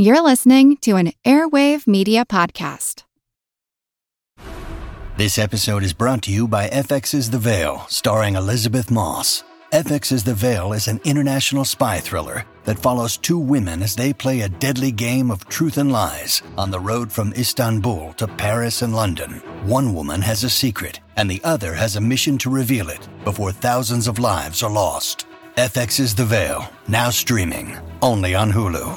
You're listening to an Airwave Media Podcast. This episode is brought to you by FX's The Veil, starring Elisabeth Moss. FX's The Veil is an international spy thriller that follows two women as they play a deadly game of truth and lies on the road from Istanbul to Paris and London. One woman has a secret, and the other has a mission to reveal it before thousands of lives are lost. FX's The Veil, now streaming, only on Hulu.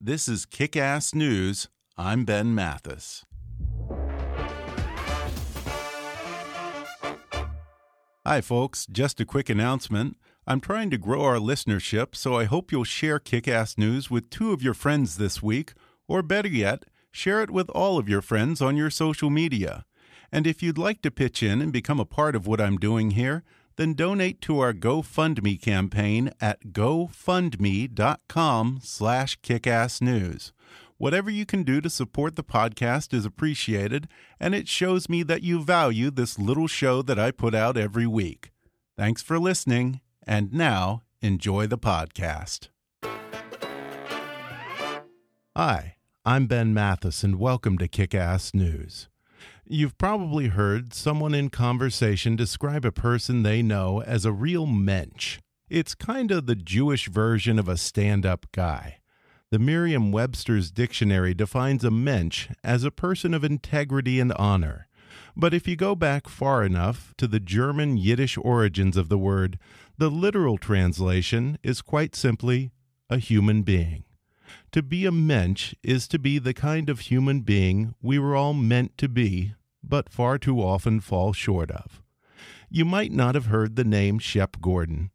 This is Kick Ass News. I'm Ben Mathis. Hi, folks. Just a quick announcement. I'm trying to grow our listenership, so I hope you'll share Kick Ass News with two of your friends this week, or better yet, share it with all of your friends on your social media. And if you'd like to pitch in and become a part of what I'm doing here, then donate to our GoFundMe campaign at gofundme.com slash kickassnews. Whatever you can do to support the podcast is appreciated, and it shows me that you value this little show that I put out every week. Thanks for listening, and now enjoy the podcast. Hi, I'm Ben Mathis, and welcome to Kick Ass News. You've probably heard someone in conversation describe a person they know as a real mensch. It's kind of the Jewish version of a stand up guy. The Merriam Webster's dictionary defines a mensch as a person of integrity and honor. But if you go back far enough to the German Yiddish origins of the word, the literal translation is quite simply a human being. To be a mensch is to be the kind of human being we were all meant to be, but far too often fall short of. You might not have heard the name Shep Gordon,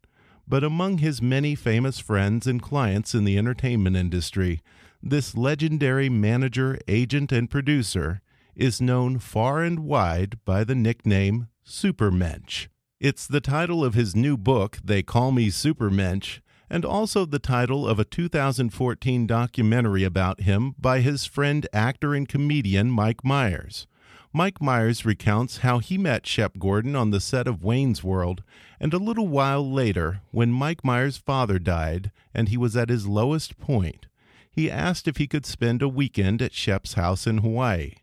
but among his many famous friends and clients in the entertainment industry, this legendary manager, agent, and producer is known far and wide by the nickname Supermensch. It's the title of his new book, They Call Me Supermensch, and also the title of a 2014 documentary about him by his friend, actor, and comedian Mike Myers. Mike Myers recounts how he met Shep Gordon on the set of Wayne's World, and a little while later, when Mike Myers' father died and he was at his lowest point, he asked if he could spend a weekend at Shep's house in Hawaii.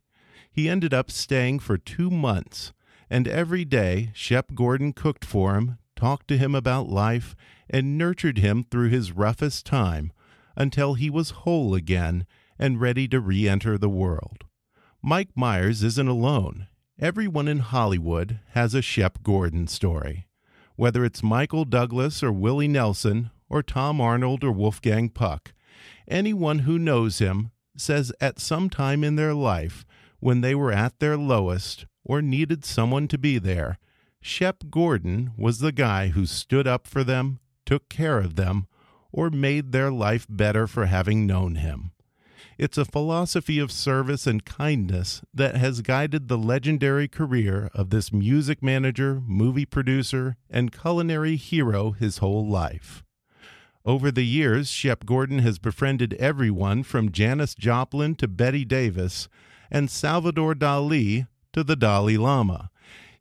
He ended up staying for two months, and every day Shep Gordon cooked for him, talked to him about life, and nurtured him through his roughest time until he was whole again and ready to re enter the world. Mike Myers isn't alone. Everyone in Hollywood has a Shep Gordon story. Whether it's Michael Douglas or Willie Nelson or Tom Arnold or Wolfgang Puck, anyone who knows him says at some time in their life, when they were at their lowest or needed someone to be there, Shep Gordon was the guy who stood up for them, took care of them, or made their life better for having known him. It's a philosophy of service and kindness that has guided the legendary career of this music manager, movie producer, and culinary hero his whole life. Over the years, Shep Gordon has befriended everyone from Janis Joplin to Betty Davis and Salvador Dali to the Dalai Lama.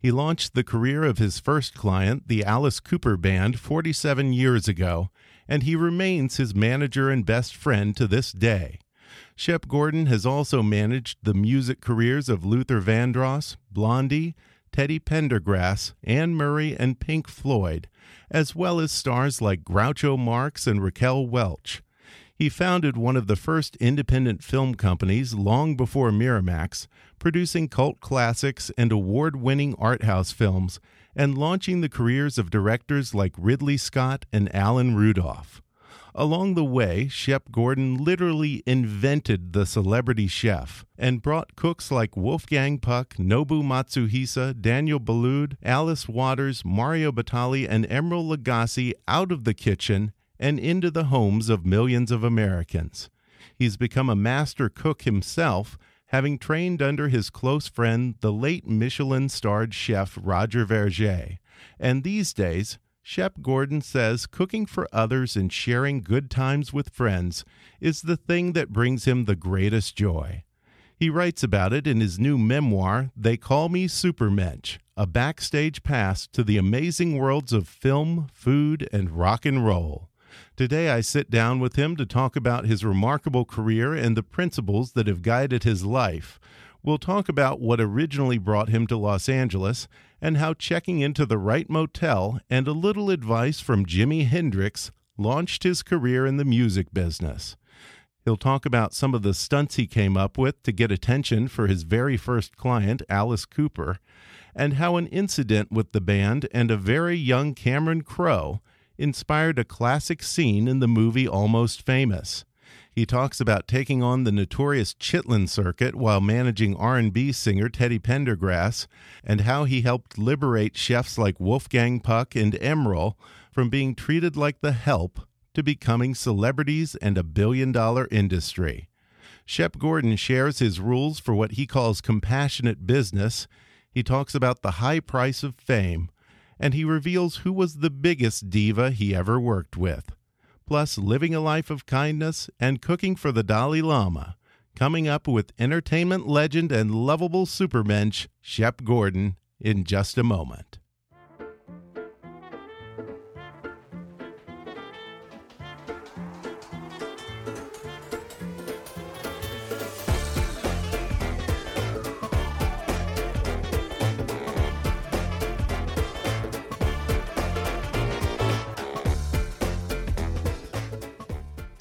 He launched the career of his first client, the Alice Cooper Band, 47 years ago, and he remains his manager and best friend to this day. Shep Gordon has also managed the music careers of Luther Vandross, Blondie, Teddy Pendergrass, Anne Murray, and Pink Floyd, as well as stars like Groucho Marx and Raquel Welch. He founded one of the first independent film companies long before Miramax, producing cult classics and award winning art house films, and launching the careers of directors like Ridley Scott and Alan Rudolph. Along the way, Shep Gordon literally invented the celebrity chef and brought cooks like Wolfgang Puck, Nobu Matsuhisa, Daniel Boulud, Alice Waters, Mario Batali, and Emeril Lagasse out of the kitchen and into the homes of millions of Americans. He's become a master cook himself, having trained under his close friend, the late Michelin starred chef Roger Vergé. And these days, Shep Gordon says cooking for others and sharing good times with friends is the thing that brings him the greatest joy. He writes about it in his new memoir, They Call Me Supermensch, a backstage pass to the amazing worlds of film, food, and rock and roll. Today, I sit down with him to talk about his remarkable career and the principles that have guided his life. We'll talk about what originally brought him to Los Angeles and how checking into the right motel and a little advice from Jimi Hendrix launched his career in the music business. He'll talk about some of the stunts he came up with to get attention for his very first client, Alice Cooper, and how an incident with the band and a very young Cameron Crowe inspired a classic scene in the movie Almost Famous. He talks about taking on the notorious Chitlin circuit while managing R&B singer Teddy Pendergrass and how he helped liberate chefs like Wolfgang Puck and Emeril from being treated like the help to becoming celebrities and a billion-dollar industry. Shep Gordon shares his rules for what he calls compassionate business. He talks about the high price of fame, and he reveals who was the biggest diva he ever worked with plus living a life of kindness and cooking for the Dalai Lama. Coming up with entertainment legend and lovable supermensch Shep Gordon in just a moment.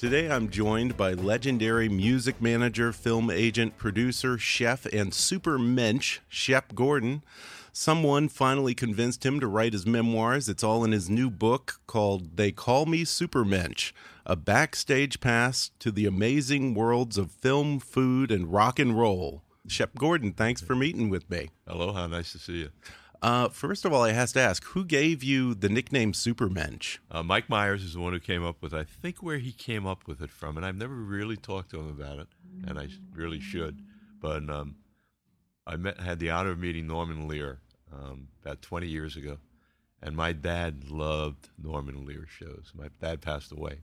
Today I'm joined by legendary music manager, film agent, producer, chef, and super mensch, Shep Gordon. Someone finally convinced him to write his memoirs. It's all in his new book called They Call Me Supermensch, a backstage pass to the amazing worlds of film, food, and rock and roll. Shep Gordon, thanks for meeting with me. Aloha, nice to see you. Uh, first of all, I have to ask, who gave you the nickname Supermensch? Uh, Mike Myers is the one who came up with. I think where he came up with it from, and I've never really talked to him about it, and I really should. But um, I met, had the honor of meeting Norman Lear um, about 20 years ago, and my dad loved Norman Lear shows. My dad passed away,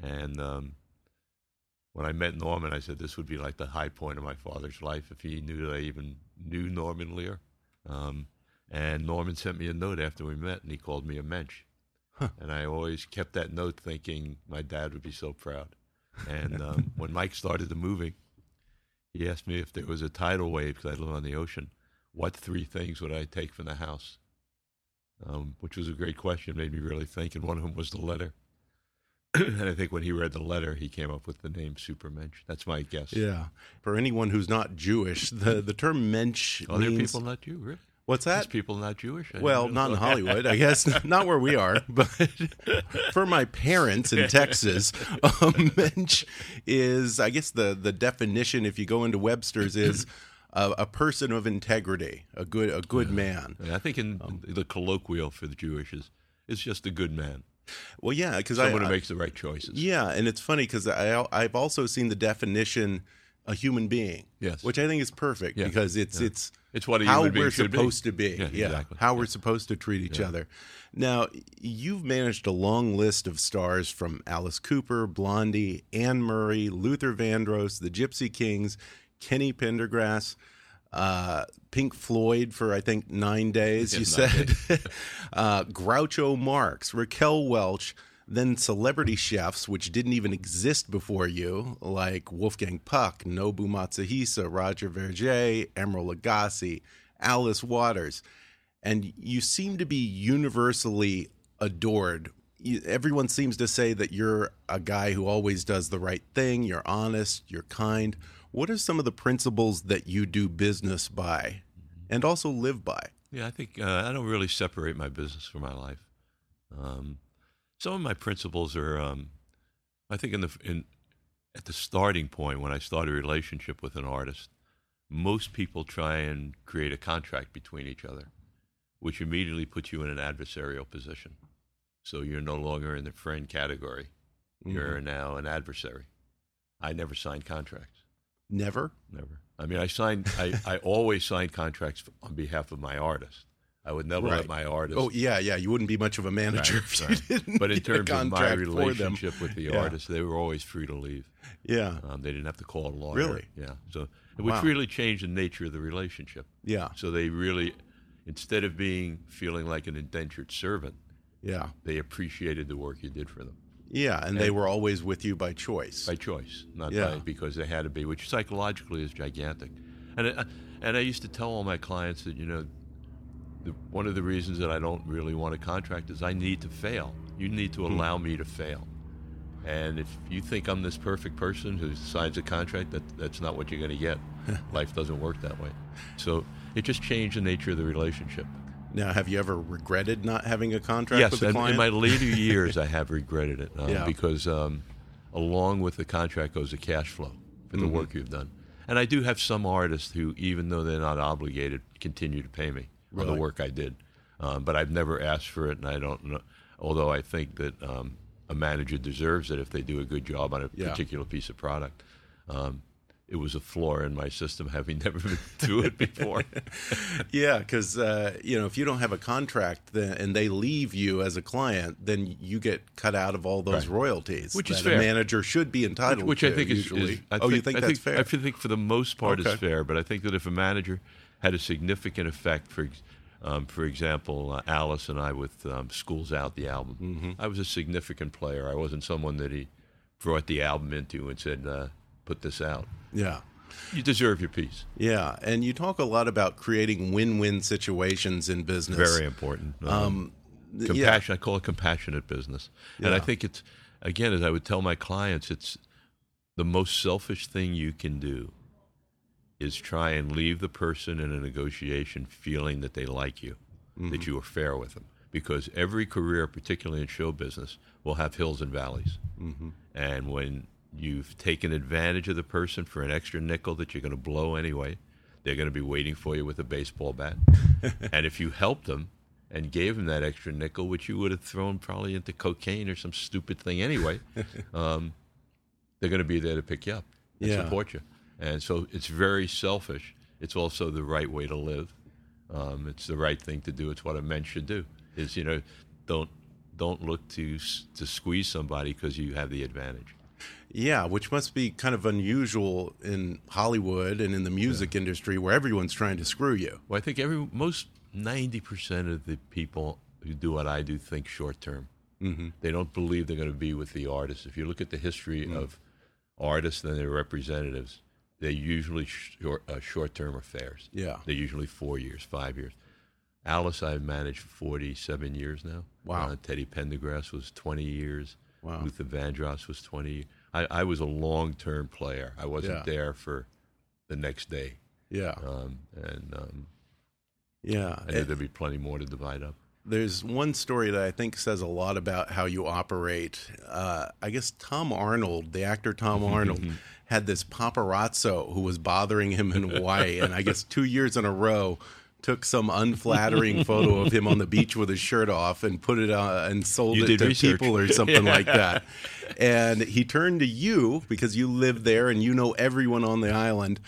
and um, when I met Norman, I said this would be like the high point of my father's life if he knew that I even knew Norman Lear. Um, and Norman sent me a note after we met, and he called me a mensch. Huh. And I always kept that note thinking my dad would be so proud. And um, when Mike started the movie, he asked me if there was a tidal wave because I live on the ocean. What three things would I take from the house? Um, which was a great question, made me really think. And one of them was the letter. and I think when he read the letter, he came up with the name Supermensch. That's my guess. Yeah. For anyone who's not Jewish, the, the term mensch. Other means... people not Jew, really? What's that? These people not Jewish. well, not in Hollywood, I guess. not where we are, but for my parents in Texas, um, mensch is, I guess, the the definition. If you go into Webster's, is a, a person of integrity, a good a good yeah. man. I think in um, the colloquial for the Jewish is it's just a good man. Well, yeah, because someone I, who makes the right choices. Yeah, and it's funny because I I've also seen the definition a human being. Yes. Which I think is perfect yeah. because it's yeah. it's it's what how we're supposed be. to be. Yeah, yeah. Exactly. How we're supposed to treat each other. Now, you've managed a long list of stars from Alice Cooper, Blondie, Anne Murray, Luther Vandross, the Gypsy Kings, Kenny Pendergrass, uh, Pink Floyd for I think nine days. you said days. uh, Groucho Marx, Raquel Welch, then celebrity chefs, which didn't even exist before you, like Wolfgang Puck, Nobu Matsuhisa, Roger Vergé, Emeril Lagasse, Alice Waters. And you seem to be universally adored. Everyone seems to say that you're a guy who always does the right thing, you're honest, you're kind. What are some of the principles that you do business by and also live by? Yeah, I think uh, I don't really separate my business from my life. Um, some of my principles are, um, I think, in the in at the starting point when I start a relationship with an artist, most people try and create a contract between each other, which immediately puts you in an adversarial position. So you're no longer in the friend category. You're now an adversary. I never signed contracts. Never. Never. I mean, I signed. I, I always signed contracts on behalf of my artist. I would never Right. let my artist. Oh yeah, yeah. You wouldn't be much of a manager Right, if you right. didn't. But in terms of my contract for them. relationship with the Yeah. artist, they were always free to leave. Yeah. Um, they didn't have to call a lawyer. Really? Yeah. So, Wow. which really changed the nature of the relationship. Yeah. So they really, instead of being feeling like an indentured servant, Yeah. they appreciated the work you did for them Yeah. And they were always with you by choice. by choice, not Yeah. by, because they had to be, which psychologically is gigantic. And I, and I used to tell all my clients that you know, the, one of the reasons that I don't really want a contract is I need to fail. You need Hmm. to allow me to fail. And if you think I'm this perfect person who signs a contract, that that's not what you're going to get. Life doesn't work that way. So it just changed the nature of the relationship. Now, have you ever regretted not having a contract yes, with the client? in my later years, I have regretted it uh, Yeah. because um, along with the contract goes the cash flow for Mm-hmm. the work you've done. And I do have some artists who, even though they're not obligated, continue to pay me on Really? the work I did. Um, but I've never asked for it, and I don't know. Although I think that um, a manager deserves it if they do a good job on a Yeah. particular piece of product. Um, it was a flaw in my system having never been to it before. Yeah, because uh, you know if you don't have a contract then, and they leave you as a client, then you get cut out of all those Right. royalties, Which is fair. a manager should be entitled which to. I think is, usually. is I oh, you think I that's fair? I think for the most part Okay. is fair, but I think that if a manager had a significant effect, for um, for example, uh, Alice and I with um, "Schools Out" the album, Mm-hmm. I was a significant player. I wasn't someone that he brought the album into and said, uh, "Put this out." yeah. You deserve your piece. Yeah, and you talk a lot about creating win-win situations in business. Very important. Um, th- compassion. I call it compassionate business, and I think it's again, as I would tell my clients, it's the most selfish thing you can do is try and leave the person in a negotiation feeling that they like you, that you are fair with them, because every career, particularly in show business, will have hills and valleys, and when you've taken advantage of the person for an extra nickel that you're going to blow anyway. They're going to be waiting for you with a baseball bat. and if you helped them and gave them that extra nickel, which you would have thrown probably into cocaine or some stupid thing anyway, um, they're going to be there to pick you up and Yeah. support you. And so it's very selfish. It's also the right way to live. Um, it's the right thing to do. It's what a man should do. Is you know, don't don't look to to squeeze somebody because you have the advantage. Yeah, which must be kind of unusual in Hollywood and in the music industry where everyone's trying to screw you. Well, I think every most ninety percent of the people who do what I do think short term. Mm-hmm. They don't believe they're going to be with the artist. If you look at the history Mm. of artists and their representatives, they're usually short uh, short term affairs. Yeah. they're usually four years, five years. Alice, I've managed for forty-seven years now. Wow. Uh, Teddy Pendergrass was twenty years. Wow. Luther Vandross was twenty. I, I was a long-term player. I wasn't Yeah. there for the next day. Yeah. Um, and um, Yeah. I knew there'd be plenty more to divide up. There's one story that I think says a lot about how you operate. Uh, I guess Tom Arnold, the actor Tom Arnold, had this paparazzo who was bothering him in Hawaii, and I guess two years in a row took some unflattering photo of him on the beach with his shirt off and put it uh, and sold You it to research. people or something like that. And he turned to you because you live there and you know everyone on the island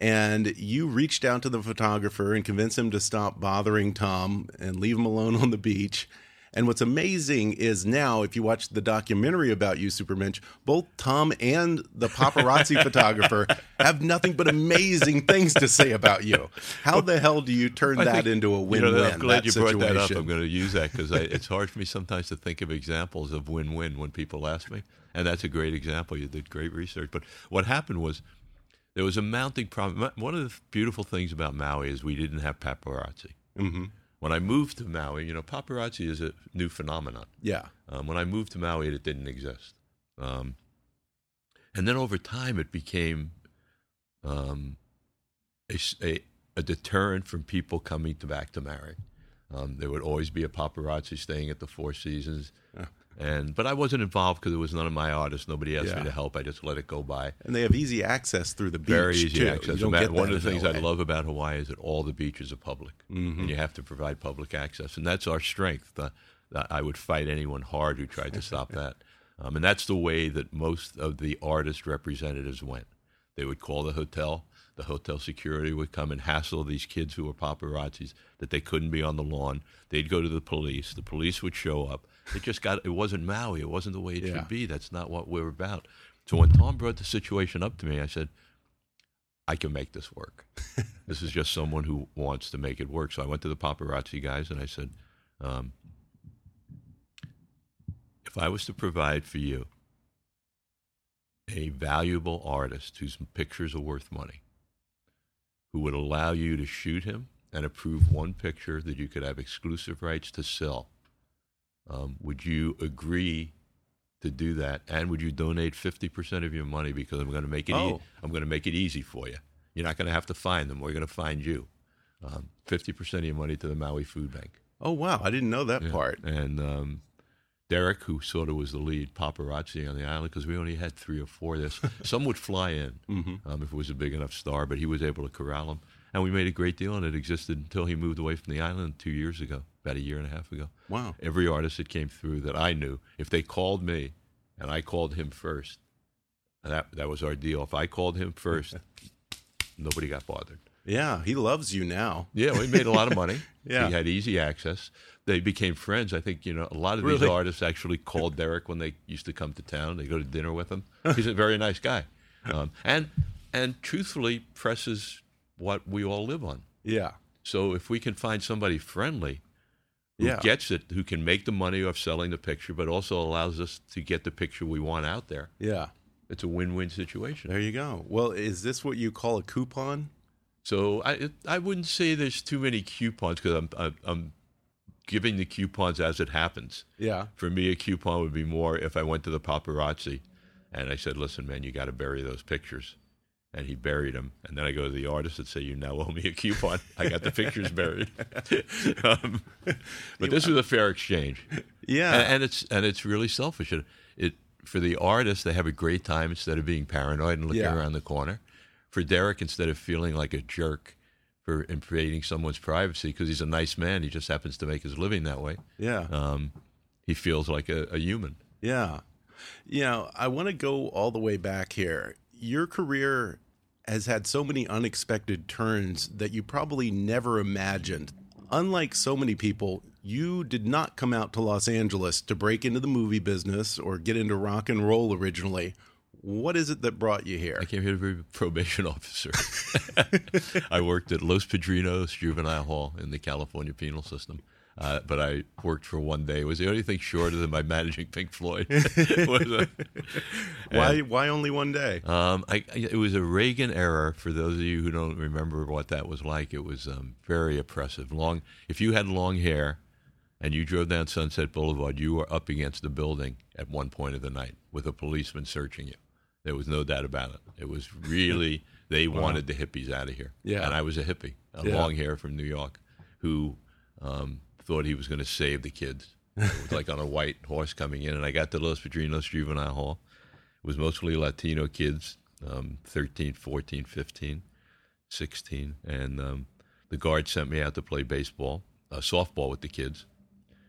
and you reached out to the photographer and convinced him to stop bothering Tom and leave him alone on the beach. And what's amazing is now, if you watch the documentary about you, Supermensch, both Tom and the paparazzi photographer have nothing but amazing things to say about you. How the hell do you turn I that think- into a you win-win? know, I'm glad you brought that up. I'm going to use that because it's hard for me sometimes to think of examples of win-win when people ask me, and that's a great example. You did great research. But what happened was there was a mounting problem. One of the beautiful things about Maui is we didn't have paparazzi. Mm-hmm. When I moved to Maui, you know, paparazzi is a new phenomenon. Yeah. Um, when I moved to Maui, it didn't exist. Um, and then over time, it became um, a, a- a deterrent from people coming to back to Maui. Um, there would always be a paparazzi staying at the Four Seasons, and but I wasn't involved because it was none of my artists. Nobody asked Yeah. me to help. I just let it go by. And they have easy access through the beach. Very easy too. access. You don't get One of the in things I love about Hawaii is that all the beaches are public, Mm-hmm. and you have to provide public access, and that's our strength. The, I I would fight anyone hard who tried to stop that. Um, and that's the way that most of the artist representatives went. They would call the hotel. The hotel security would come and hassle these kids who were paparazzis that they couldn't be on the lawn. They'd go to the police. The police would show up. It just got. It wasn't Maui. It wasn't the way it Yeah. should be. That's not what we're about. So when Tom brought the situation up to me, I said, I can make this work. this is just someone who wants to make it work. So I went to the paparazzi guys and I said, um, if I was to provide for you a valuable artist whose pictures are worth money, who would allow you to shoot him and approve one picture that you could have exclusive rights to sell, um, would you agree to do that? And would you donate fifty percent of your money because I'm going to make it? e- Oh. I'm going to make it easy for you. You're not going to have to find them. We're going to find you. Um, Fifty percent of your money to the Maui Food Bank. Oh wow, I didn't know that Yeah. part. And um, Derek, who sort of was the lead paparazzi on the island, because we only had three or four. This some would fly in um, if it was a big enough star, but he was able to corral them. And we made a great deal, and it existed until he moved away from the island two years ago, about a year and a half ago. Wow. Every artist that came through that I knew, if they called me, and I called him first, that that was our deal. If I called him first, nobody got bothered. Yeah, he loves you now. Yeah, we made a lot of money. Yeah. He had easy access. They became friends. I think, you know, a lot of these artists actually called Derek when they used to come to town. They go to dinner with him. He's a very nice guy. Um, and and truthfully presses what we all live on. Yeah. So if we can find somebody friendly who Yeah. gets it, who can make the money off selling the picture, but also allows us to get the picture we want out there, Yeah. it's a win-win situation. There you go. Well, is this what you call a coupon? So I it, I wouldn't say there's too many coupons because I'm, I'm I'm giving the coupons as it happens. Yeah. For me, a coupon would be more if I went to the paparazzi and I said, "Listen, man, you got to bury those pictures," and he buried him. and then I go to the artist and say, "You now owe me a coupon. I got the pictures buried." um, but this was a fair exchange. Yeah. and, and it's and it's really selfish. It, it for the artist, they have a great time instead of being paranoid and looking Yeah. around the corner. For Derek, instead of feeling like a jerk for invading someone's privacy because he's a nice man, he just happens to make his living that way. yeah. Um, he feels like a, a human. Yeah. You know, I want to go all the way back here. Your career has had so many unexpected turns that you probably never imagined. Unlike so many people, you did not come out to Los Angeles to break into the movie business or get into rock and roll originally. What is it that brought you here? I came here to be a probation officer. I worked at Los Padrinos Juvenile Hall in the California penal system. Uh, but I worked for one day. It was the only thing shorter than my managing Pink Floyd. A- Why why only one day? Um, I, it was a Reagan era. For those of you who don't remember what that was like, it was um, very oppressive. Long, if you had long hair and you drove down Sunset Boulevard, you were up against the building at one point of the night with a policeman searching you. There was no doubt about it. It was really they wanted the hippies out of here. Yeah. and I was a hippie, a Yeah. long hair from New York, who um, thought he was going to save the kids. It was like on a white horse coming in, and I got to Los Padrinos Juvenile Hall. It was mostly Latino kids, um, 13, 14, 15, 16. And um, the guard sent me out to play baseball, uh, softball with the kids.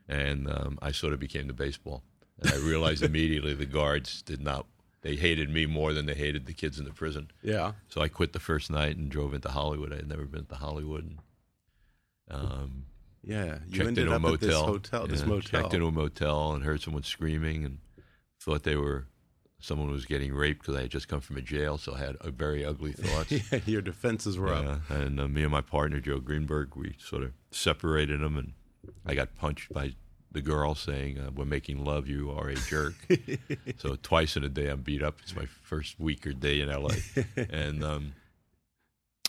And um, I sort of became the baseball. And I realized immediately the guards did not, they hated me more than they hated the kids in the prison. Yeah. So I quit the first night and drove into Hollywood. I had never been to Hollywood. And, um, Yeah. You checked ended into a up motel. at this hotel, this Yeah, motel. Checked into a motel and heard someone screaming and thought they were someone was getting raped because I had just come from a jail, so I had uh, very ugly thoughts. yeah, your defenses were up. And uh, me and my partner Joe Greenberg, we sort of separated them, and I got punched by the girl saying, uh, "We're making love. You are a jerk." so twice in a day, I'm beat up. It's my first week or day in LA, and um,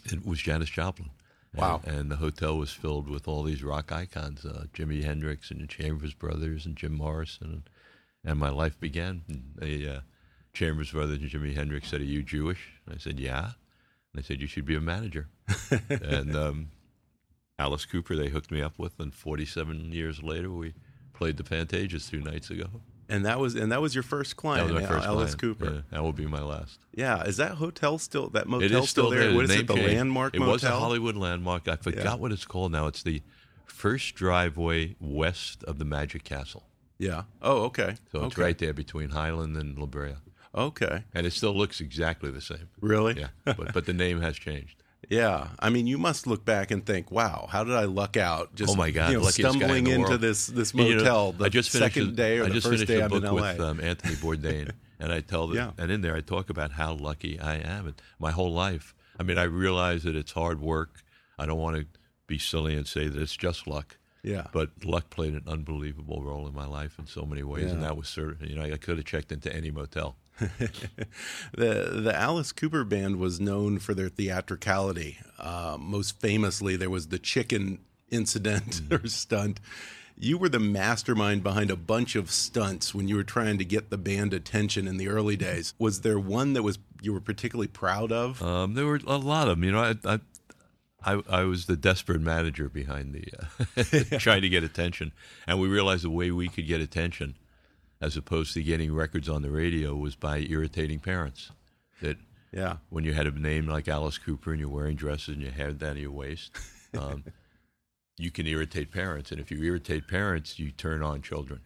it was Janis Joplin. Wow. And, and the hotel was filled with all these rock icons, uh, Jimi Hendrix and the Chambers Brothers and Jim Morrison, and, and my life began. And the uh, Chambers Brothers and Jimi Hendrix said, "Are you Jewish?" And I said, "Yeah." And they said, "You should be a manager." and um, Alice Cooper, they hooked me up with, and 47 years later, we played the Pantages two nights ago. And that was and that was your first That client, was my first Alice client. Cooper. Yeah, that will be my last. Yeah. Is that hotel still that motel It is still there? there. What is The it? The changed. Landmark It Motel. was a Hollywood Landmark. I forgot Yeah. what it's called now. It's the first driveway west of the Magic Castle. Yeah. Oh, okay. So it's okay. right there between Highland and La Brea. Okay. And it still looks exactly the same. Really? Yeah. but, but the name has changed. Yeah, I mean, you must look back and think, "Wow, how did I luck out?" Just oh my God, you know, guy in stumbling into this this You know, motel the I just second a- day or I the just first day I'm in LA. with um, Anthony Bourdain, and I tell them, Yeah. and in there I talk about how lucky I am. And my whole life, I mean, I realize that it's hard work. I don't want to be silly and say that it's just luck. yeah, But luck played an unbelievable role in my life in so many ways, and that was of, you know, I could have checked into any motel. the the Alice Cooper band was known for their theatricality. Uh, most famously, there was the chicken incident Mm. or stunt. You were the mastermind behind a bunch of stunts when you were trying to get the band attention in the early days. Was there one that was you were particularly proud of? Um, there were a lot of them. You know, I, I, I, I was the desperate manager behind the uh, trying to get attention, and we realized the way we could get attention, as opposed to getting records on the radio, was by irritating parents. That yeah, when you had a name like Alice Cooper and you're wearing dresses and you hair that to your waist, um, you can irritate parents, and if you irritate parents, you turn on children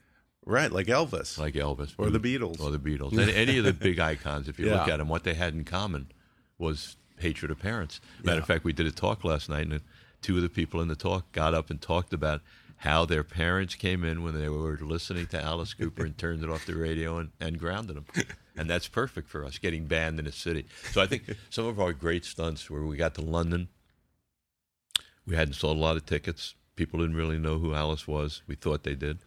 right, like Elvis. like Elvis Or the Beatles. or the Beatles, and any of the big icons. If you look at them, what they had in common was hatred of parents. Matter of fact, we did a talk last night, and two of the people in the talk got up and talked about how their parents came in when they were listening to Alice Cooper and turned it off the radio and, and grounded them. And that's perfect for us, getting banned in a city. So I think some of our great stunts where we got to London, we hadn't sold a lot of tickets. People didn't really know who Alice was. We thought they did.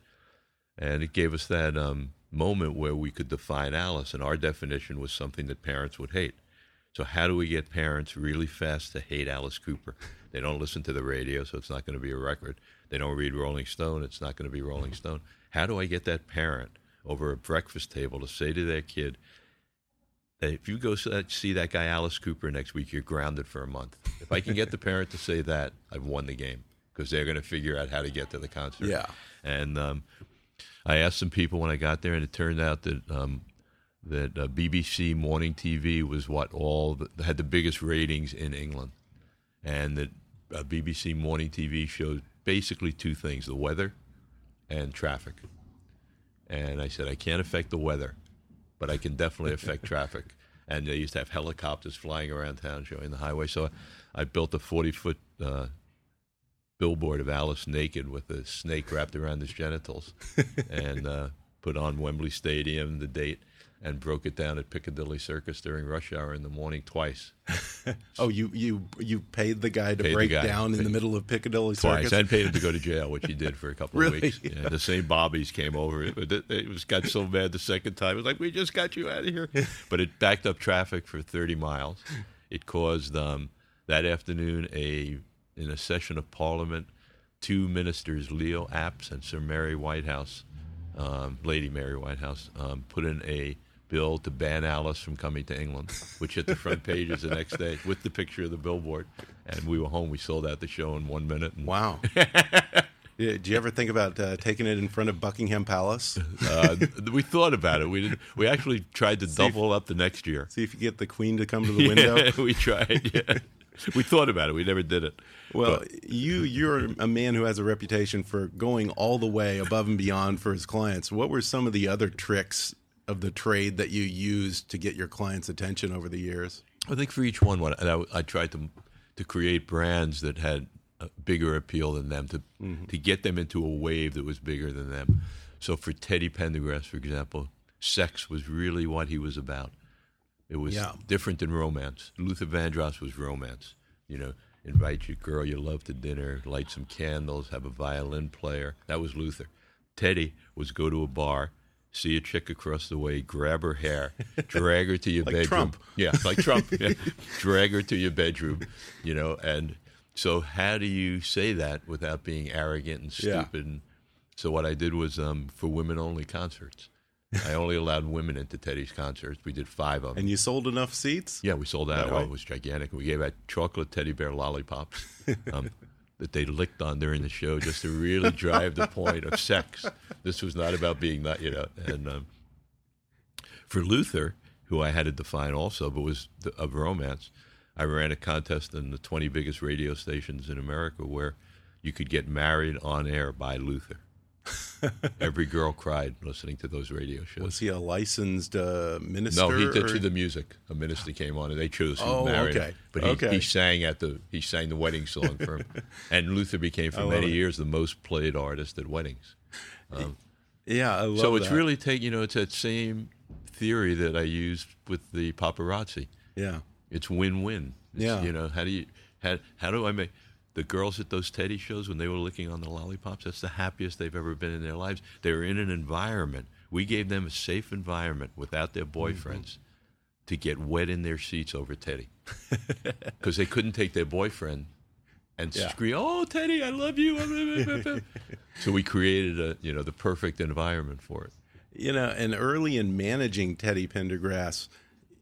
And it gave us that um, moment where we could define Alice, and our definition was something that parents would hate. So, how do we get parents really fast to hate Alice Cooper? They don't listen to the radio, so it's not going to be a record. They don't read Rolling Stone, it's not going to be Rolling Stone. How do I get that parent over a breakfast table to say to their kid, that if you go see that- guy Alice Cooper next week, you're grounded for a month. If I can get the parent to say that, I've won the game because they're going to figure out how to get to the concert. Yeah. And um, I asked some people when I got there, and it turned out that um, that uh, BBC morning TV was what all the, had the biggest ratings in England, and that uh, BBC morning TV showed basically two things: the weather and traffic. And I said, I can't affect the weather, but I can definitely affect traffic. And they used to have helicopters flying around town showing the highway. So I built a 40 foot uh, billboard of Alice naked with a snake wrapped around his genitals and uh, put on Wembley Stadium the date and broke it down at Piccadilly Circus during rush hour in the morning twice. Oh, you you you paid the guy to Paid break guy. down in the middle of Piccadilly Twice. Circus. And paid him to go to jail, which he did for a couple Really? of weeks. Yeah, the same bobbies came over. It, it, it was got so mad the second time. It was like, we just got you out of here. But it backed up traffic for 30 miles. It caused um, that afternoon a in a session of Parliament, two ministers, Leo Abse and Sir Mary Whitehouse, um, Lady Mary Whitehouse, um, put in a bill to ban Alice from coming to England, which hit the front pages the next day with the picture of the billboard. And we were home. We sold out the show in one minute. And, Wow. Yeah, Did you ever think about uh, taking it in front of Buckingham Palace? uh, we thought about it. We didn't. We actually tried to if- double up the next year. See if you get the Queen to come to the window. Yeah, we tried. Yeah. we thought about it. We never did it. Well, But- you you're a man who has a reputation for going all the way above and beyond for his clients. What were some of the other tricks of the trade that you used to get your clients' attention over the years? I think for each one, what and I, I tried to to create brands that had a bigger appeal than them to mm-hmm. to get them into a wave that was bigger than them. So for Teddy Pendergrass, for example, sex was really what he was about. It was Yeah. different than romance. Luther Vandross was romance. You know, invite your girl you love to dinner, light some candles, have a violin player. That was Luther. Teddy was go to a bar, see a chick across the way, grab her hair, drag her to your Like bedroom. Trump. Yeah, like Trump. Yeah. Drag her to your bedroom, you know, and so how do you say that without being arrogant and stupid? And so what I did was um, for women only concerts. I only allowed women into Teddy's concerts. We did five of them. And you sold enough seats? Yeah, we sold out. Oh, it was gigantic. We gave out chocolate teddy bear lollipops um, that they licked on during the show just to really drive the point of sex. This was not about being that, you know. And um, for Luther, who I had to define also, but was the, of romance, I ran a contest in the 20 biggest radio stations in America where you could get married on air by Luther. Every girl cried listening to those radio shows. Was he a licensed uh, minister? No, he did or- through the music. A minister came on, and they chose who Oh, married okay. But he, Okay. he sang at the he sang the wedding song for him, and Luther became for many it. years the most played artist at weddings. Yeah, I love so it's that. really take you know it's that same theory that I used with the paparazzi. yeah. It's win-win. It's, Yeah. You know how do you how how do I make the girls at those Teddy shows when they were licking on the lollipops? That's the happiest they've ever been in their lives. They were in an environment. We gave them a safe environment without their mm-hmm. boyfriends to get wet in their seats over Teddy because they couldn't take their boyfriend and Yeah. scream, "Oh, Teddy, I love you." so we created a you know the perfect environment for it. You know, and early in managing Teddy Pendergrass,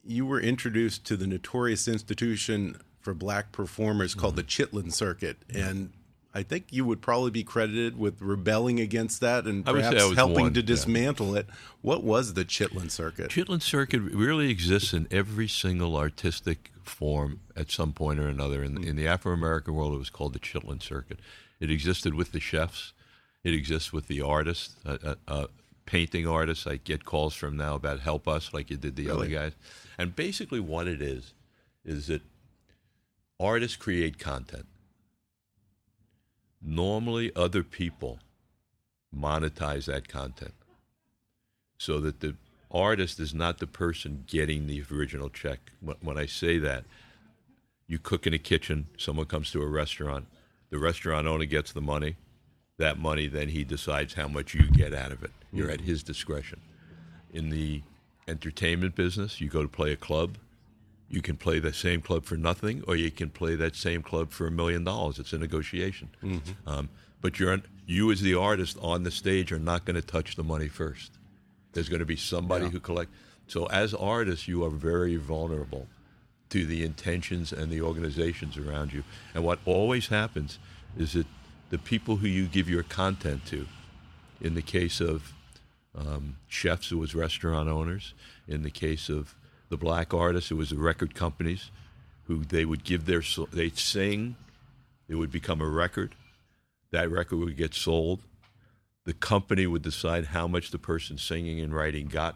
you were introduced to the notorious institution for black performers called the Chitlin Circuit, and I think you would probably be credited with rebelling against that and I would say perhaps helping one, to yeah. dismantle it. What was the Chitlin Circuit? Chitlin Circuit really exists in every single artistic form at some point or another. In, in the Afro American world, it was called the Chitlin Circuit. It existed with the chefs. It exists with the artists, uh, uh, uh, painting artists. I get calls from now about help us, like you did the other guys. And basically, what it is is that artists create content. Normally, other people monetize that content so that the artist is not the person getting the original check. When- I say that, you cook in a kitchen, someone comes to a restaurant, the restaurant owner gets the money. That money, then he decides how much you get out of it. You're mm-hmm. at his discretion. In the entertainment business, you go to play a club, you can play the same club for nothing, or you can play that same club for a million dollars. It's a negotiation. Um, but you're you as the artist on the stage are not going to touch the money first. There's going to be somebody Yeah. who collect. So as artists, you are very vulnerable to the intentions and the organizations around you. And what always happens is that the people who you give your content to, in the case of um, chefs, it was restaurant owners. In the case of the black artists, it was the record companies who they would give their, they'd sing, it would become a record. That record would get sold. The company would decide how much the person singing and writing got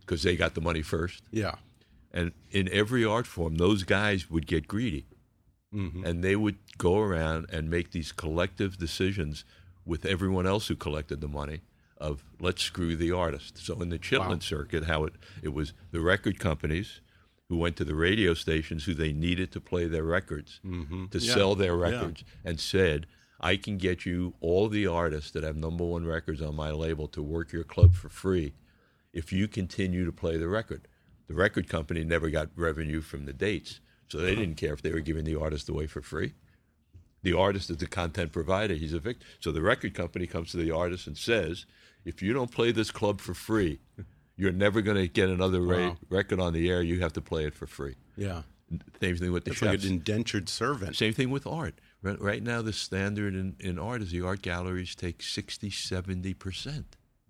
because they got the money first. Yeah. And in every art form, those guys would get greedy. Mm-hmm. And they would go around and make these collective decisions with everyone else who collected the money of let's screw the artist. So in the Chitlin Wow. circuit, how it, it was the record companies who went to the radio stations who they needed to play their records mm-hmm. to Yeah. sell their Yeah. records and said, I can get you all the artists that have number one records on my label to work your club for free if you continue to play the record. The record company never got revenue from the dates, so they uh-huh. didn't care if they were giving the artist away for free. The artist is the content provider, he's a victim. So the record company comes to the artist and says, if you don't play this club for free, you're never going to get another ra- record on the air. You have to play it for free. Yeah. Same thing with the It's like an indentured servant. Same thing with art. Right, right now, the standard in, in art is the art galleries take 60, 70%.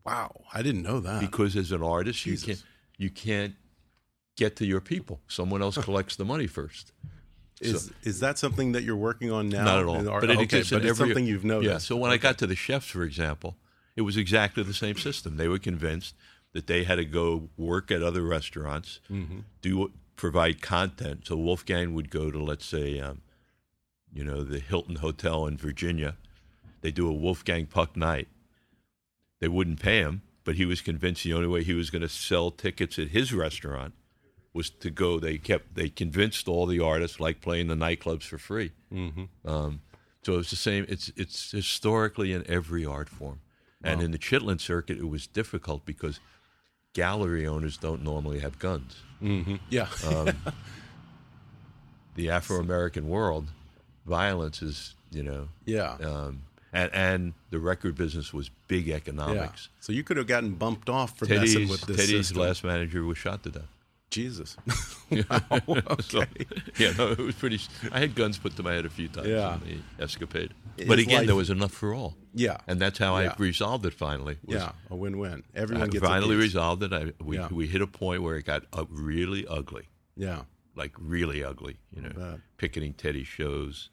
Wow. I didn't know that. because as an artist you can't you can't get to your people someone else collects the money first is so- is that something that you're working on now? not at all in art- but it okay, exists but it's every- something you've noticed. yeah so when i got to the chefs for example it was exactly the same system they were convinced that they had to go work at other restaurants Mm-hmm. do provide content so wolfgang would go to let's say um, you know the hilton hotel in virginia they do a wolfgang puck night they wouldn't pay him, but he was convinced the only way he was going to sell tickets at his restaurant was to go. They kept they convinced all the artists like playing the nightclubs for free. Mm-hmm. Um, so it's the same. It's it's historically in every art form, and in the Chitlin circuit, it was difficult because gallery owners don't normally have guns. yeah. Um, the Afro American world, violence is you know yeah. um, and and the record business was big yeah. economics. So you could have gotten bumped off for messing with this Teddy's system. last manager was shot to death. Jesus. So, yeah, no, it was pretty. I had guns put to my head a few times Yeah. in the escapade. His But again, life- there was enough for all. Yeah. and that's how Yeah. I resolved it. Finally, was yeah. A win-win. Everyone I gets finally resolved it. I, we Yeah. we hit a point where it got uh, really ugly, Yeah. like really ugly. You know, picketing Teddy shows,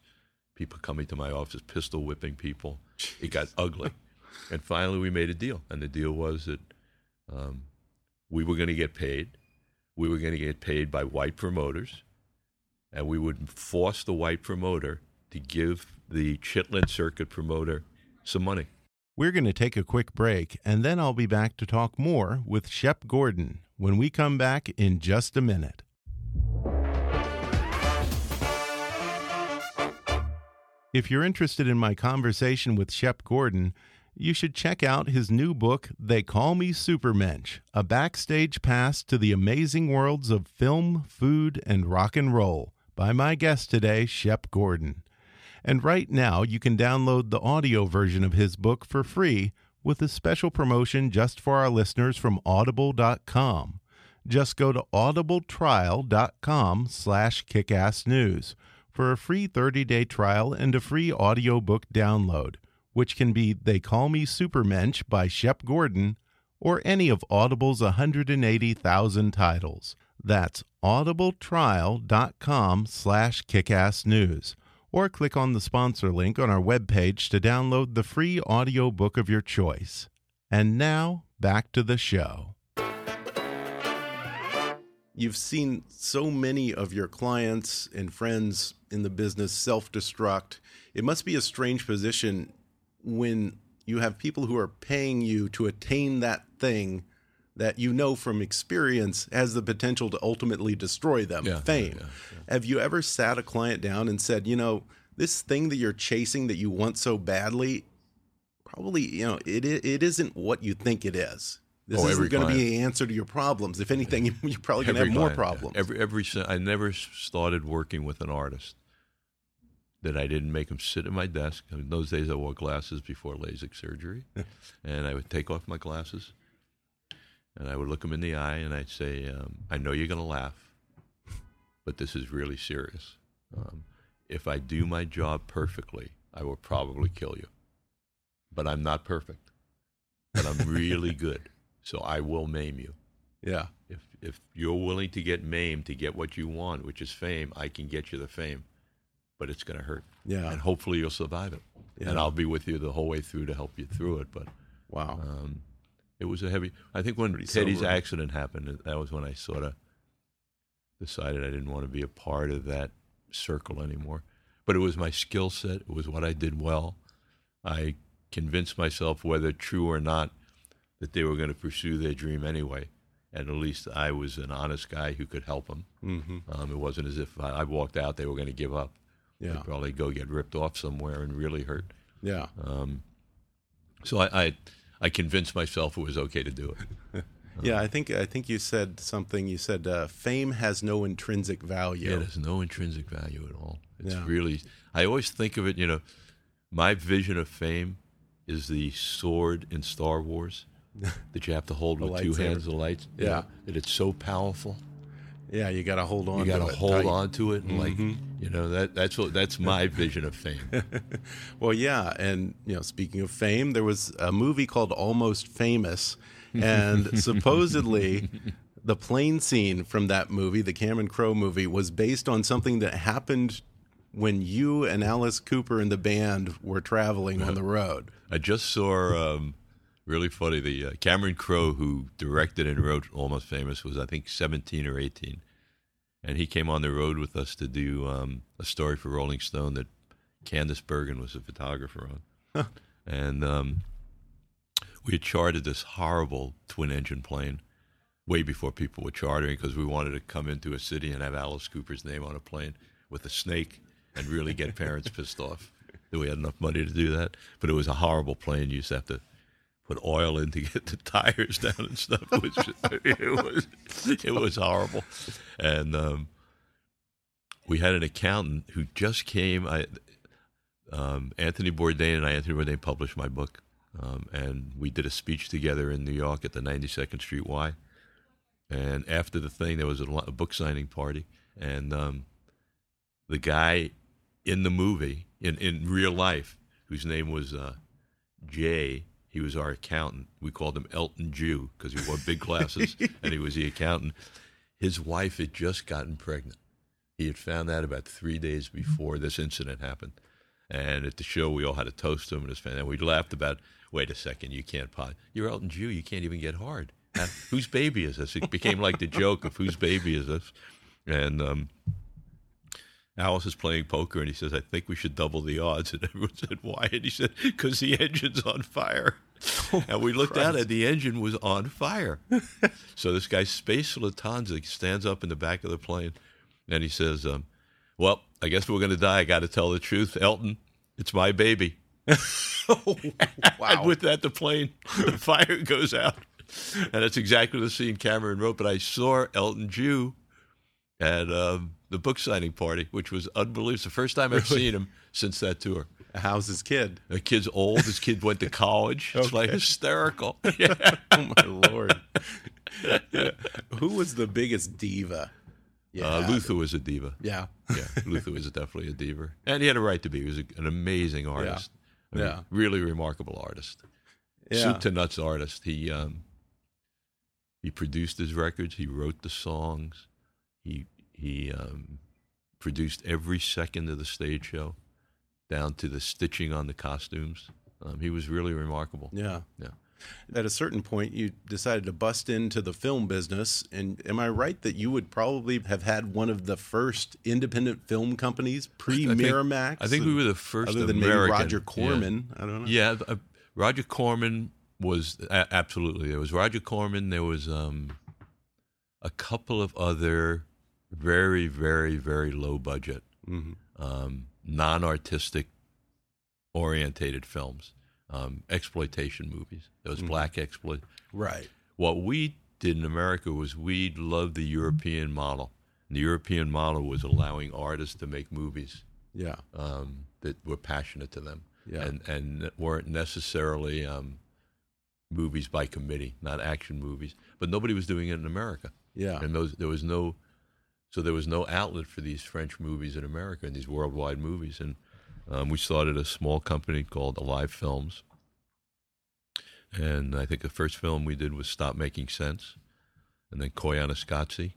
people coming to my office, pistol whipping people. It got ugly. And finally, we made a deal. And the deal was that um, we were going to get paid. We were going to get paid by white promoters. And we would force the white promoter to give the Chitlin Circuit promoter some money. We're going to take a quick break, and then I'll be back to talk more with Shep Gordon when we come back in just a minute. If you're interested in my conversation with Shep Gordon, you should check out his new book, They Call Me Supermensch, a backstage pass to the amazing worlds of film, food, and rock and roll by my guest today, Shep Gordon. And right now, you can download the audio version of his book for free with a special promotion just for our listeners from audible.com. Just go to audibletrial.com slash kickassnews for a free 30-day trial and a free audiobook download, which can be They Call Me Supermensch by Shep Gordon or any of Audible's 180,000 titles. That's audibletrial.com slash kickassnews or click on the sponsor link on our webpage to download the free audiobook of your choice. And now, back to the show. You've seen so many of your clients and friends in the business self destruct. It must be a strange position when you have people who are paying you to attain that thing that you know from experience has the potential to ultimately destroy them Yeah, fame. yeah, yeah. Have you ever sat a client down and said, you know, this thing that you're chasing that you want so badly, probably, you know, it it isn't what you think it is. This Oh, isn't going to be the answer to your problems. If anything, you're probably going to have more client, problems. Every every I never started working with an artist that I didn't make him sit at my desk. In those days, I wore glasses before LASIK surgery, and I would take off my glasses, and I would look him in the eye, and I'd say, um, "I know you're going to laugh, but this is really serious. Um, if I do my job perfectly, I will probably kill you, but I'm not perfect, but I'm really good, so I will maim you." yeah. If if you're willing to get maimed to get what you want, which is fame, I can get you the fame, but it's going to hurt. Yeah. And hopefully you'll survive it. Yeah. And I'll be with you the whole way through to help you through it. But Wow. um, it was a heavy. I think when Pretty Teddy's sobering. accident happened, that was when I sort of decided I didn't want to be a part of that circle anymore. But it was my skill set. It was what I did well. I convinced myself, whether true or not, that they were going to pursue their dream anyway. And at least I was an honest guy who could help them. hmm Um, it wasn't as if I, I walked out, they were going to give up. Yeah. They'd probably go get ripped off somewhere and really hurt. Yeah. Um, so I, I, I convinced myself it was okay to do it. Yeah. I think I think you said something. You said uh, fame has no intrinsic value. Yeah, there's no intrinsic value at all. It's Yeah. really, I always think of it, you know, my vision of fame is the sword in Star Wars that you have to hold with two hands, the lights. you Yeah. that it's so powerful. Yeah. You got to hold on. You got to hold tight. on to it, and like, Mhm. You know, that that's what that's my vision of fame. Well, yeah, and you know, speaking of fame, there was a movie called Almost Famous, and supposedly the plane scene from that movie, the Cameron Crowe movie, was based on something that happened when you and Alice Cooper and the band were traveling on the road. I just saw um, really funny. The uh, Cameron Crowe, who directed and wrote Almost Famous, was I think 17 or 18, and he came on the road with us to do um, a story for Rolling Stone that Candice Bergen was a photographer on, and um, we had chartered this horrible twin-engine plane way before people were chartering because we wanted to come into a city and have Alice Cooper's name on a plane with a snake and really get parents pissed off that we had enough money to do that. But it was a horrible plane. You used to have to put oil in to get the tires down and stuff. Which it was, it was horrible. And um, we had an accountant who just came. I um, Anthony Bourdain and I, Anthony Bourdain published my book, um, and we did a speech together in New York at the 92nd Street Y. And after the thing, there was a, book signing party, and um, the guy in the movie, in, in real life, whose name was uh, Jay, he was our accountant. We called him Elton Jew because he wore big glasses and he was the accountant. His wife had just gotten pregnant. He had found out about three days before this incident happened. And at the show, we all had to toast to him and his fan. And we laughed about, wait a second, you can't pot. You're Elton Jew. You can't even get hard. Now, whose baby is this? It became like the joke of whose baby is this? And um, Alice is playing poker, and he says, "I think we should double the odds." And everyone said, "Why?" And he said, "Because the engine's on fire." and we looked out, and the engine was on fire. so this guy, Space Lufthansa, stands up in the back of the plane, and he says, um, "Well, I guess we're going to die. I got to tell the truth, Elton. It's my baby." oh, wow. And with that, the plane, the fire goes out. And that's exactly the scene Cameron wrote. But I saw Elton Jew at um, the book signing party, which was unbelievable. It's the first time I've seen him since that tour. How's his kid? The kid's old. His kid went to college. It's like hysterical. Yeah. Oh my lord! Yeah. Who was the biggest diva? Uh, Luther was a diva. Yeah. Yeah, Luther was definitely a diva, and he had a right to be. He was a, an amazing artist. I mean, Yeah. really remarkable artist. Yeah. Soup to nuts artist. He um, he produced his records. He wrote the songs. He he um, produced every second of the stage show, down to the stitching on the costumes. Um, he was really remarkable. Yeah. Yeah. At a certain point, you decided to bust into the film business. And am I right that you would probably have had one of the first independent film companies pre I Miramax? I think we were the first other than American. maybe Roger yeah. Corman. I don't know. Yeah, uh, Roger Corman was a- absolutely. There was Roger Corman. There was um, a couple of other very, very, very low budget, hmm um, non-artistic orientated films, um, exploitation movies. There was black exploit. Right. What we did in America was we loved the European model. And the European model was allowing artists to make movies Yeah. um, that were passionate to them, Yeah. and and weren't necessarily um, movies by committee, not action movies. But nobody was doing it in America, Yeah. and those there was no, so there was no outlet for these French movies in America and these worldwide movies. And um, we started a small company called Alive Films, and I think the first film we did was Stop Making Sense, and then Koyaanisqatsi,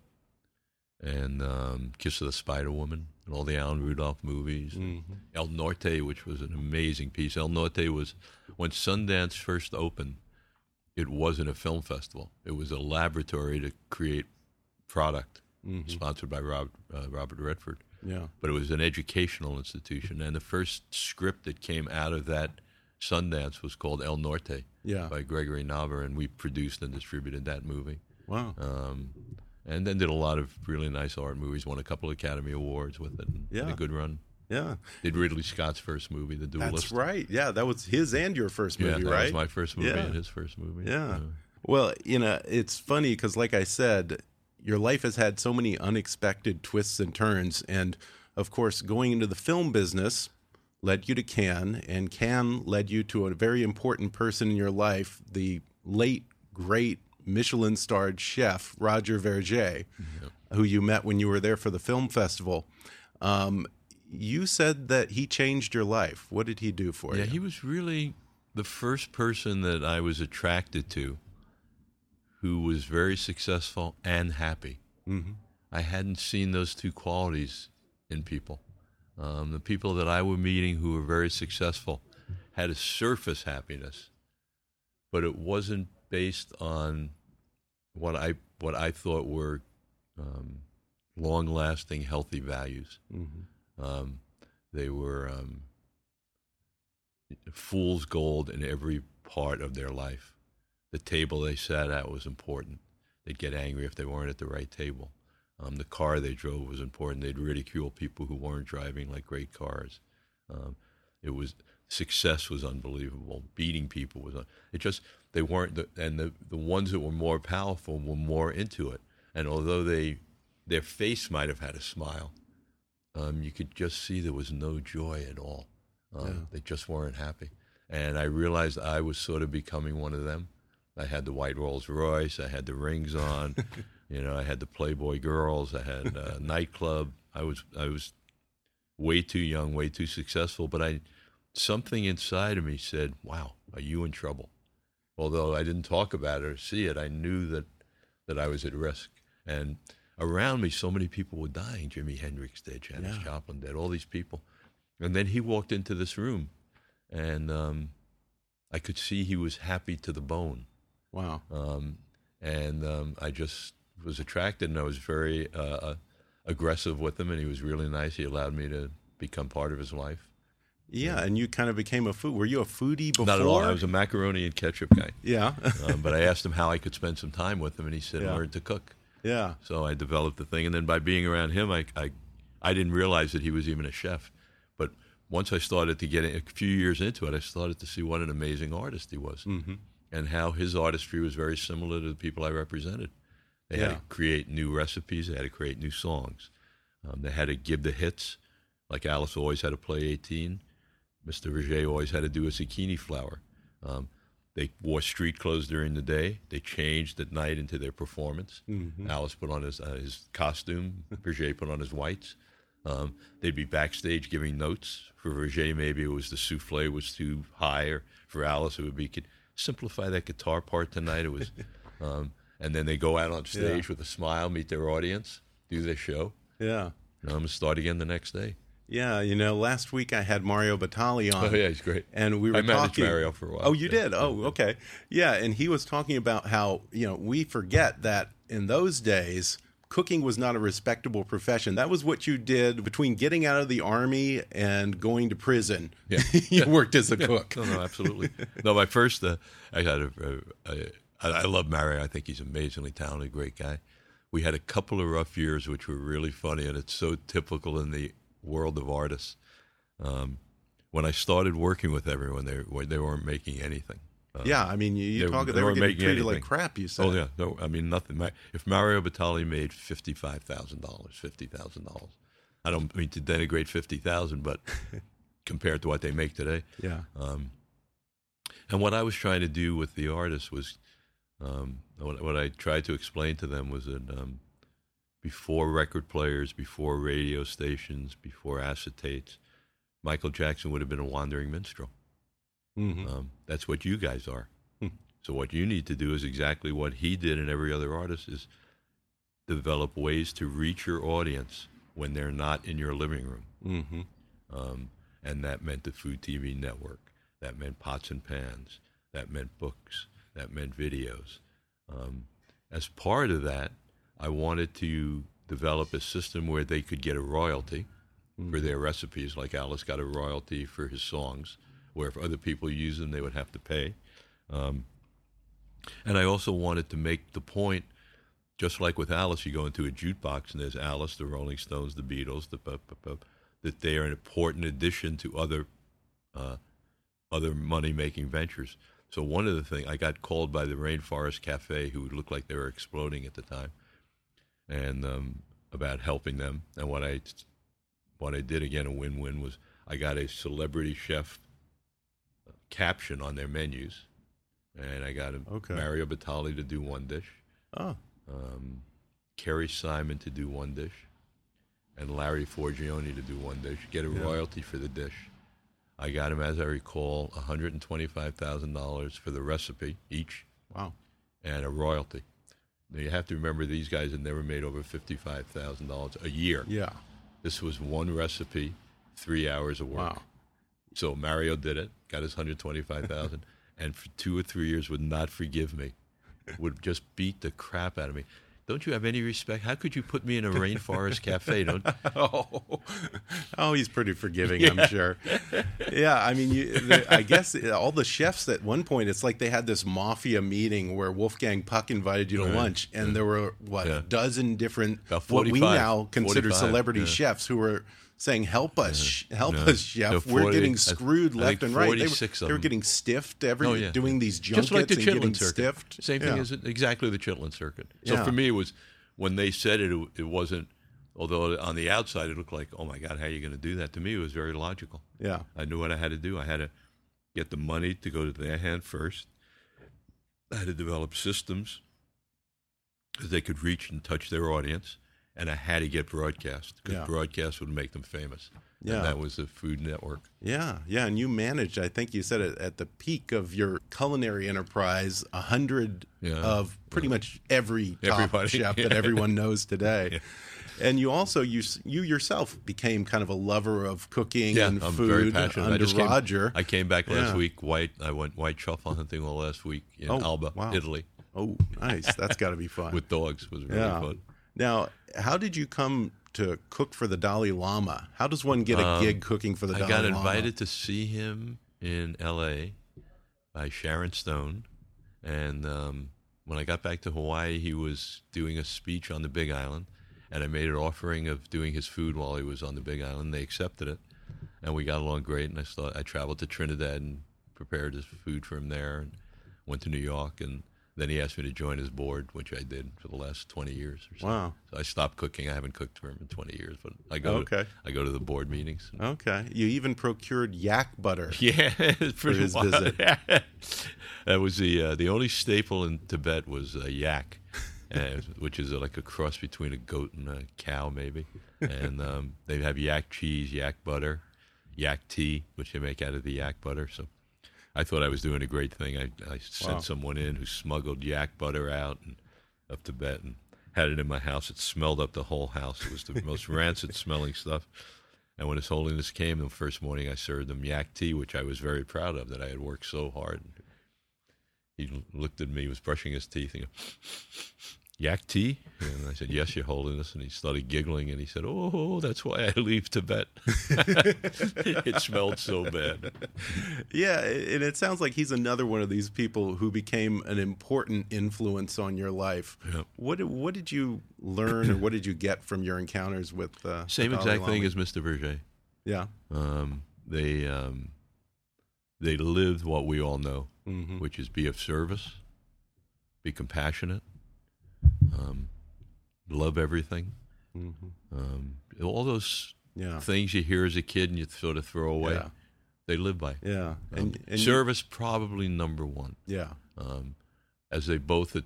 and um, Kiss of the Spider Woman, and all the Alan Rudolph movies. Mhm. El Norte, which was an amazing piece. El Norte was when Sundance first opened. It wasn't a film festival. It was a laboratory to create product, Mhm. sponsored by Rob, uh, Robert Redford. Yeah. But it was an educational institution, and the first script that came out of that Sundance was called El Norte Yeah. by Gregory Nava, and we produced and distributed that movie. Wow. Um, and then did a lot of really nice art movies. Won a couple of Academy Awards with it. Yeah. a good run. Yeah. Did Ridley Scott's first movie, The Duelist. That's right. Yeah. That was his and your first Yeah, movie, that right? was my first movie Yeah. and his first movie. Yeah. Well, you know, it's funny because, like I said, your life has had so many unexpected twists and turns. And of course, going into the film business led you to Cannes, and Cannes led you to a very important person in your life, the late, great Michelin starred chef, Roger Vergé, who you met when you were there for the film festival. Um, you said that he changed your life. What did he do for Yeah, you? Yeah, he was really the first person that I was attracted to who was very successful and happy. Mhm. I hadn't seen those two qualities in people. Um, the people that I were meeting who were very successful had a surface happiness, but it wasn't based on what I what I thought were um, long-lasting, healthy values. Mhm. Um, they were um, fool's gold in every part of their life. The table they sat at was important. They'd get angry if they weren't at the right table. Um, the car they drove was important. They'd ridicule people who weren't driving like great cars. Um, it was success was unbelievable. Beating people was un- it just they weren't the, and the the ones that were more powerful were more into it. And although they their face might have had a smile, um, you could just see there was no joy at all. Um, Yeah. They just weren't happy. And I realized I was sort of becoming one of them. I had the white Rolls Royce. I had the rings on. you know, I had the Playboy girls. I had a nightclub. I was I was way too young, way too successful. But I something inside of me said, "Wow, are you in trouble?" Although I didn't talk about it or see it, I knew that that I was at risk. And around me, so many people were dying. Jimi Hendrix dead, Janis Yeah. Joplin dead, all these people. And then he walked into this room, and um, I could see he was happy to the bone. Wow. Um, and um, I just was attracted, and I was very uh, aggressive with him, and he was really nice. He allowed me to become part of his life. Yeah, and you kind of became a food. Were you a foodie before? Not at all. I was a macaroni and ketchup guy. Yeah. um, but I asked him how I could spend some time with him, and he said, Yeah. "Learn to cook." yeah. So I developed the thing, and then by being around him, I, I, I didn't realize that he was even a chef. But once I started to get a few years into it, I started to see what an amazing artist he was, mm-hmm. And how his artistry was very similar to the people I represented. They had to create new recipes, they had to create new songs, um, they had to give the hits. Like Alice always had to play 18. Mr. Roger always had to do a zucchini flower. Um, they wore street clothes during the day. They changed at night into their performance. Alice put on his uh, his costume. Roger put on his whites. Um, they'd be backstage giving notes. For Roger, maybe it was the souffle was too high, or for Alice, it would be simplify that guitar part tonight. It was, um, and then they go out on stage with a smile, meet their audience, do their show, Yeah. um, and start again the next day. Yeah, you know, last week I had Mario Batali on. Oh yeah, he's great. And we were I managed talking. Mario for a while. Oh, you Yeah. did? Oh, okay. Yeah, and he was talking about how, you know, we forget that in those days, cooking was not a respectable profession. That was what you did between getting out of the army and going to prison. Yeah. you worked as a cook. No, no, absolutely. no, my first, uh, I had a, a, a I, I love Mario. I think he's amazingly talented, great guy. We had a couple of rough years, which were really funny, and it's so typical in the world of artists. Um, when I started working with everyone, they they weren't making anything. Uh, Yeah, I mean, you, you They- talk. They, they were getting making treated like crap. You said. Oh yeah, no, I mean nothing. If Mario Batali made fifty five thousand dollars, fifty thousand dollars. I don't mean to denigrate fifty thousand, but compared to what they make today, Yeah. um, and what I was trying to do with the artists was, um, what, what I tried to explain to them was that um, before record players, before radio stations, before acetates, Michael Jackson would have been a wandering minstrel. Hmm Um, that's what you guys are. Hmm. So what you need to do is exactly what he did and every other artist is develop ways to reach your audience when they're not in your living room. hmm Um, and that meant the Food TV network. That meant pots and pans. That meant books. That meant videos. Um, as part of that, I wanted to develop a system where they could get a royalty for their recipes, like Alice got a royalty for his songs, where if other people use them, they would have to pay. Um, and I also wanted to make the point, just like with Alice, you go into a jukebox and there's Alice, the Rolling Stones, the Beatles, the that they are an important addition to other uh, other money making ventures. So one of the things I got called by the Rainforest Cafe, who looked like they were exploding at the time, and um, about helping them. And what I what I did again a win win was I got a celebrity chef caption on their menus, and I got Okay. Mario Batali to do one dish, Oh. um, Kerry Simon to do one dish, and Larry Forgione to do one dish. Get a Yeah. royalty for the dish. I got him, as I recall, one hundred and twenty-five thousand dollars for the recipe each, Wow. and a royalty. Now you have to remember these guys had never made over fifty-five thousand dollars a year. Yeah. This was one recipe, three hours of work. Wow. So Mario did it, got his hundred twenty-five thousand, and for two or three years would not forgive me, would just beat the crap out of me. Don't you have any respect? How could you put me in a rainforest cafe? Don't Oh, oh, he's pretty forgiving, I'm sure. Yeah, I mean, you, the, I guess all the chefs at one point, it's like they had this mafia meeting where Wolfgang Puck invited you to Right. lunch, and there were what Yeah. a dozen different About what we now consider 45, celebrity yeah. chefs who were saying, "Help us, help Yeah. us, chef! Yeah, we're getting screwed I left think and right." They were, they were getting stiffed every Oh, yeah. doing these junkets just like the and getting circuit. stiffed. Same thing as exactly the Chitlin circuit. So for me, it was when they said it, it, it wasn't. Although on the outside it looked like, oh my God, how are you going to do that? To me, it was very logical. Yeah, I knew what I had to do. I had to get the money to go to their hand first. I had to develop systems that they could reach and touch their audience, and I had to get broadcast because Yeah. broadcast would make them famous. Yeah. and that was the Food Network. Yeah, yeah, and you managed. I think you said it at the peak of your culinary enterprise, a hundred Yeah. of pretty much every top Everybody, chef that everyone knows today. Yeah. and you also you you yourself became kind of a lover of cooking Yeah, and I'm food very passionate. I under just came- Roger. I came back last Yeah. week. White. I went white truffle hunting all last week in Oh, Alba, wow. Italy, oh, nice. That's got to be fun. with dogs. Was really yeah. fun. Now, how did you come to cook for the Dalai Lama? How does one get a Um, gig cooking for the I Dalai Lama? I got invited to see him in L.A. by Sharon Stone, and um, when I got back to Hawaii, he was doing a speech on the Big Island, and I made an offering of doing his food while he was on the Big Island. They accepted it, and we got along great. And I thought I traveled to Trinidad and prepared his food for him there, and went to New York, and then he asked me to join his board, which I did for the last twenty years or so. Wow. So I stopped cooking. I haven't cooked for him in twenty years, but I go. Okay. To, I go to the board meetings. Okay. You even procured yak butter. Yeah, pretty his wild. visit. that was the uh, the only staple in Tibet was uh, yak, uh, which is uh, like a cross between a goat and a cow, maybe. And um, they have yak cheese, yak butter, yak tea, which they make out of the yak butter. So I thought I was doing a great thing. I, I sent Wow. someone in who smuggled yak butter out and of Tibet and had it in my house. It smelled up the whole house. It was the most rancid smelling stuff. And when His Holiness came the first morning, I served him yak tea, which I was very proud of that I had worked so hard. He looked at me, he was brushing his teeth, and Yak tea? And I said, Yes, Your Holiness. And he started giggling and he said, Oh, that's why I leave Tibet. it smelled so bad. Yeah, and it sounds like he's another one of these people who became an important influence on your life. Yep. What did, what did you learn or what did you get from your encounters with uh, the Same exact thing as Mr. Vergé. yeah. Um, they um, they lived what we all know, Mhm. which is be of service, be compassionate, um, love everything. Mhm. Um, all those Yeah. things you hear as a kid and you sort of throw away, Yeah. they live by. Yeah. Um, And, and service probably number one. yeah. Um, as they both had,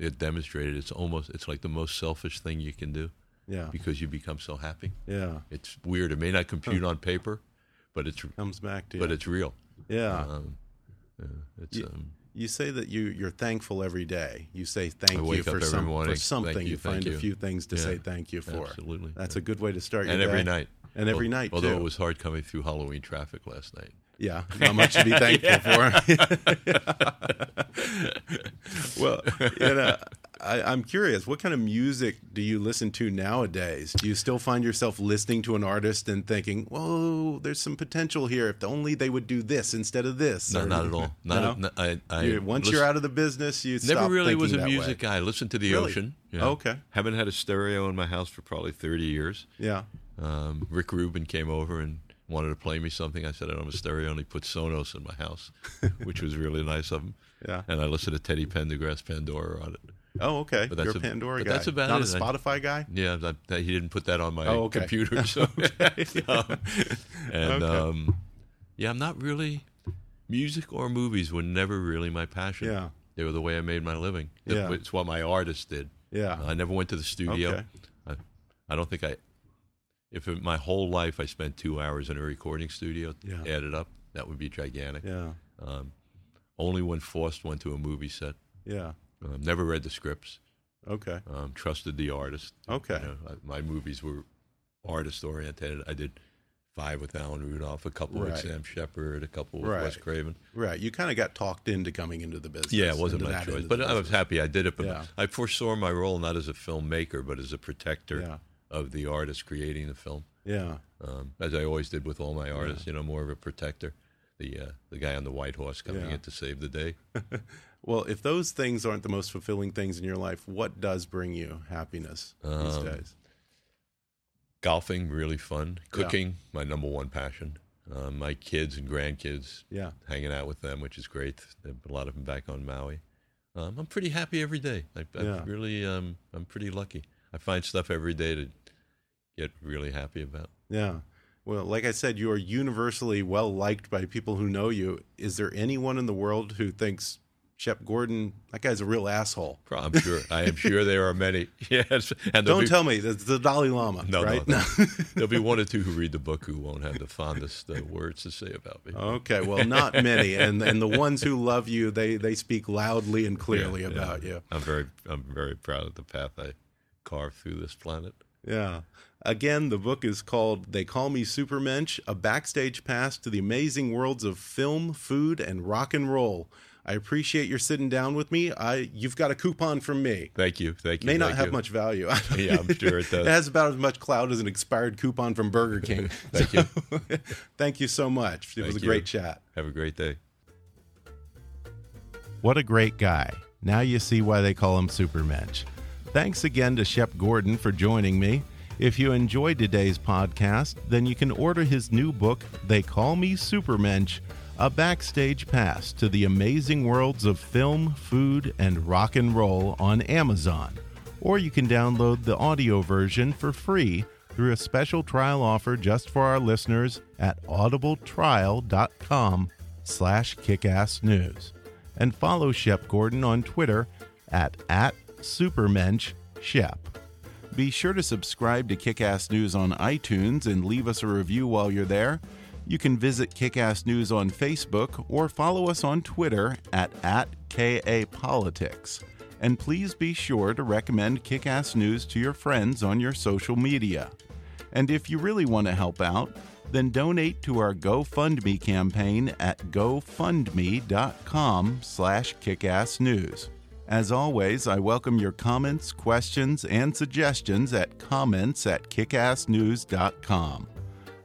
had demonstrated, it's almost it's like the most selfish thing you can do Yeah. because you become so happy. Yeah. It's weird. It may not compute on paper, but it's Comes back to you. but it's real. yeah. Um, yeah, it's You- um, You say that you you're thankful every day. You say thank you for some for something. thank you, you find thank a few things to Yeah, say thank you for. absolutely. That's Yeah. a good way to start Your and every day. night. And every Al- night Although too. it was hard coming through Halloween traffic last night. Yeah, not much to be thankful for. well, you know, I, I'm curious. What kind of music do you listen to nowadays? Do you still find yourself listening to an artist and thinking, "Whoa, there's some potential here. If only they would do this instead of this." No, Or- not at all. Not. No? a- no, I, I You- once you're out of the business, you Never really was a music way. guy. Listened to the Really? ocean. Okay. Haven't had a stereo in my house for probably 30 years. Yeah. Um, Rick Rubin came over and wanted to play me something. I said I don't have a stereo, and he put Sonos in my house, which was really nice of him. Yeah. And I listened to Teddy Pendergrass Pandora on it. Oh, okay. But that's You're a a- Pandora but guy. that's about not it. a I- Spotify guy. Yeah, that, that, he didn't put that on my Oh, okay. computer. So, Um, and Okay. um, yeah, I'm not really music or movies were never really my passion. Yeah. they were the way I made my living. Yeah. it's what my artists did. Yeah. I never went to the studio. Okay. I, I don't think I. If in my whole life I spent two hours in a recording studio, Yeah. added up, that would be gigantic. Yeah. Um, only when forced went to a movie set. Yeah. Um, never read the scripts. Okay. Um, trusted the artist. Okay. You know, my movies were artist oriented. I did five with Alan Rudolph, a couple Right. with Sam Shepard, a couple with Right. Wes Craven. Right. You kind of got talked into coming into the business. Yeah, it wasn't my choice, but I was happy I did it. But Yeah. I foresaw my role not as a filmmaker, but as a protector Yeah. of the artist creating the film, Yeah. um, as I always did with all my artists. You know, more of a protector, the uh, the guy on the white horse coming Yeah. in to save the day. Well, if those things aren't the most fulfilling things in your life, what does bring you happiness these Um, days? Golfing, really fun. Yeah. Cooking, my number one passion. Um, my kids and grandkids, Yeah. hanging out with them, which is great. A lot of them back on Maui. Um, I'm pretty happy every day. I, I Yeah. really, um, I'm pretty lucky. I find stuff every day to get really happy about. Yeah. Well, like I said, you are universally well liked by people who know you. Is there anyone in the world who thinks Shep Gordon, that guy's a real asshole? I'm sure. I am sure there are many. Yes, and Don't be, tell me it's the Dalai Lama, No, no, right? no. there'll be one or two who read the book who won't have the fondest uh, words to say about me. okay, well, not many, and and the ones who love you, they they speak loudly and clearly Yeah, yeah. about you. I'm very, I'm very proud of the path I carved through this planet. Yeah. Again, the book is called They Call Me Supermensch, a backstage pass to the amazing worlds of film, food, and rock and roll. I appreciate your sitting down with me. I you've got a coupon from me. Thank you. Thank you. May not thank have you. much value. Yeah, I'm sure it does. it has about as much clout as an expired coupon from Burger King. Thank you. Thank you so much. It was Thank a great you. chat. Have a great day. What a great guy. Now you see why they call him Supermensch. Thanks again to Shep Gordon for joining me. If you enjoyed today's podcast, then you can order his new book, They Call Me Supermensch, a backstage pass to the amazing worlds of film, food, and rock and roll on Amazon. Or you can download the audio version for free through a special trial offer just for our listeners at audibletrial.com slash kickassnews. And follow Shep Gordon on Twitter at, at SupermenschShep. Be sure to subscribe to Kickass News on iTunes and leave us a review while you're there. You can visit Kickass News on Facebook or follow us on Twitter at, at KAPolitics. And please be sure to recommend Kickass News to your friends on your social media. And if you really want to help out, then donate to our GoFundMe campaign at gofundme.com slash kickassnews. As always, I welcome your comments, questions, and suggestions at comments at kickassnews.com.